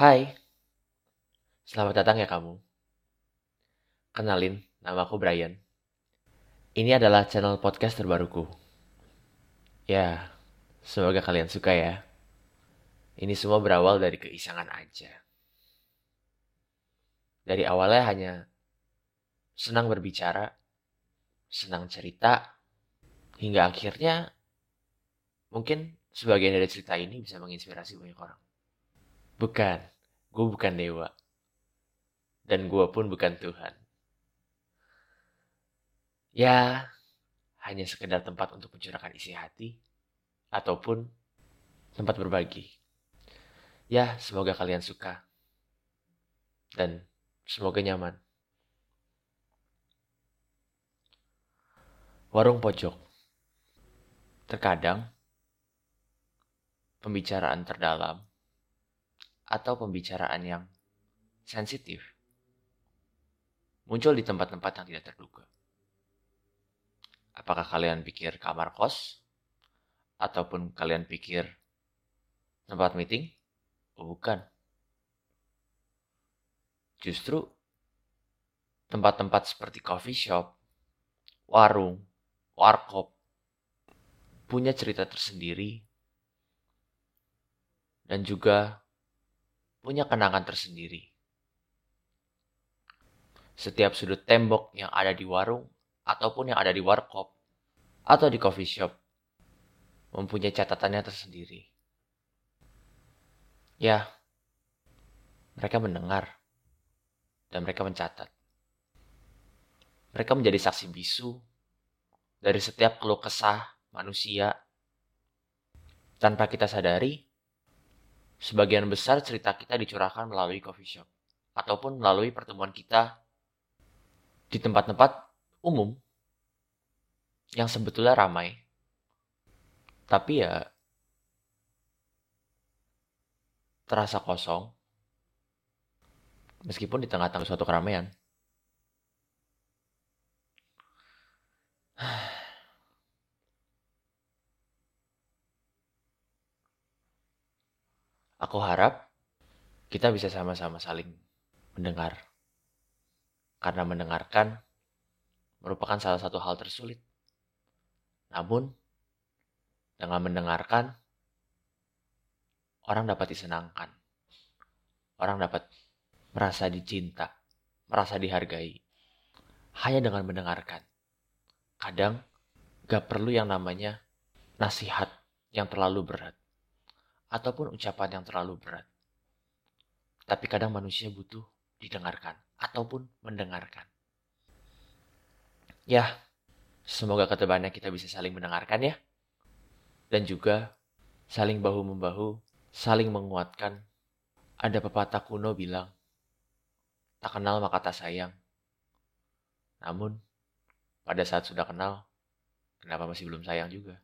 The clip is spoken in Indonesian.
Hai, selamat datang ya kamu. Kenalin, nama aku Brian. Ini adalah channel podcast terbaruku. Ya, semoga kalian suka ya. Ini semua berawal dari keisangan aja. Dari awalnya hanya senang berbicara, senang cerita, hingga akhirnya mungkin sebagian dari cerita ini bisa menginspirasi banyak orang. Bukan, gue bukan dewa. Dan gue pun bukan Tuhan. Ya, hanya sekedar tempat untuk mencurahkan isi hati, ataupun tempat berbagi. Ya, semoga kalian suka. Dan semoga nyaman. Warung pojok. Terkadang, pembicaraan terdalam atau pembicaraan yang sensitif muncul di tempat-tempat yang tidak terduga. Apakah kalian pikir kamar kos? Ataupun kalian pikir tempat meeting? Oh, bukan. Justru tempat-tempat seperti coffee shop, warung, warkop punya cerita tersendiri dan juga punya kenangan tersendiri. Setiap sudut tembok yang ada di warung ataupun yang ada di warkop atau di coffee shop mempunyai catatannya tersendiri. Ya, mereka mendengar dan mereka mencatat. Mereka menjadi saksi bisu dari setiap keluh kesah manusia. Tanpa kita sadari, sebagian besar cerita kita dicurahkan melalui coffee shop ataupun melalui pertemuan kita di tempat-tempat umum yang sebetulnya ramai. Tapi ya terasa kosong meskipun di tengah-tengah suatu keramaian. Aku harap kita bisa sama-sama saling mendengar. Karena mendengarkan merupakan salah satu hal tersulit. Namun, dengan mendengarkan, orang dapat disenangkan. Orang dapat merasa dicinta, merasa dihargai. Hanya dengan mendengarkan. Kadang, gak perlu yang namanya nasihat yang terlalu berat. Ataupun ucapan yang terlalu berat. Tapi kadang manusia butuh didengarkan ataupun mendengarkan. Ya, semoga ketebarannya kita bisa saling mendengarkan ya. Dan juga saling bahu-membahu, saling menguatkan. Ada pepatah kuno bilang, tak kenal maka tak sayang. Namun, pada saat sudah kenal, kenapa masih belum sayang juga?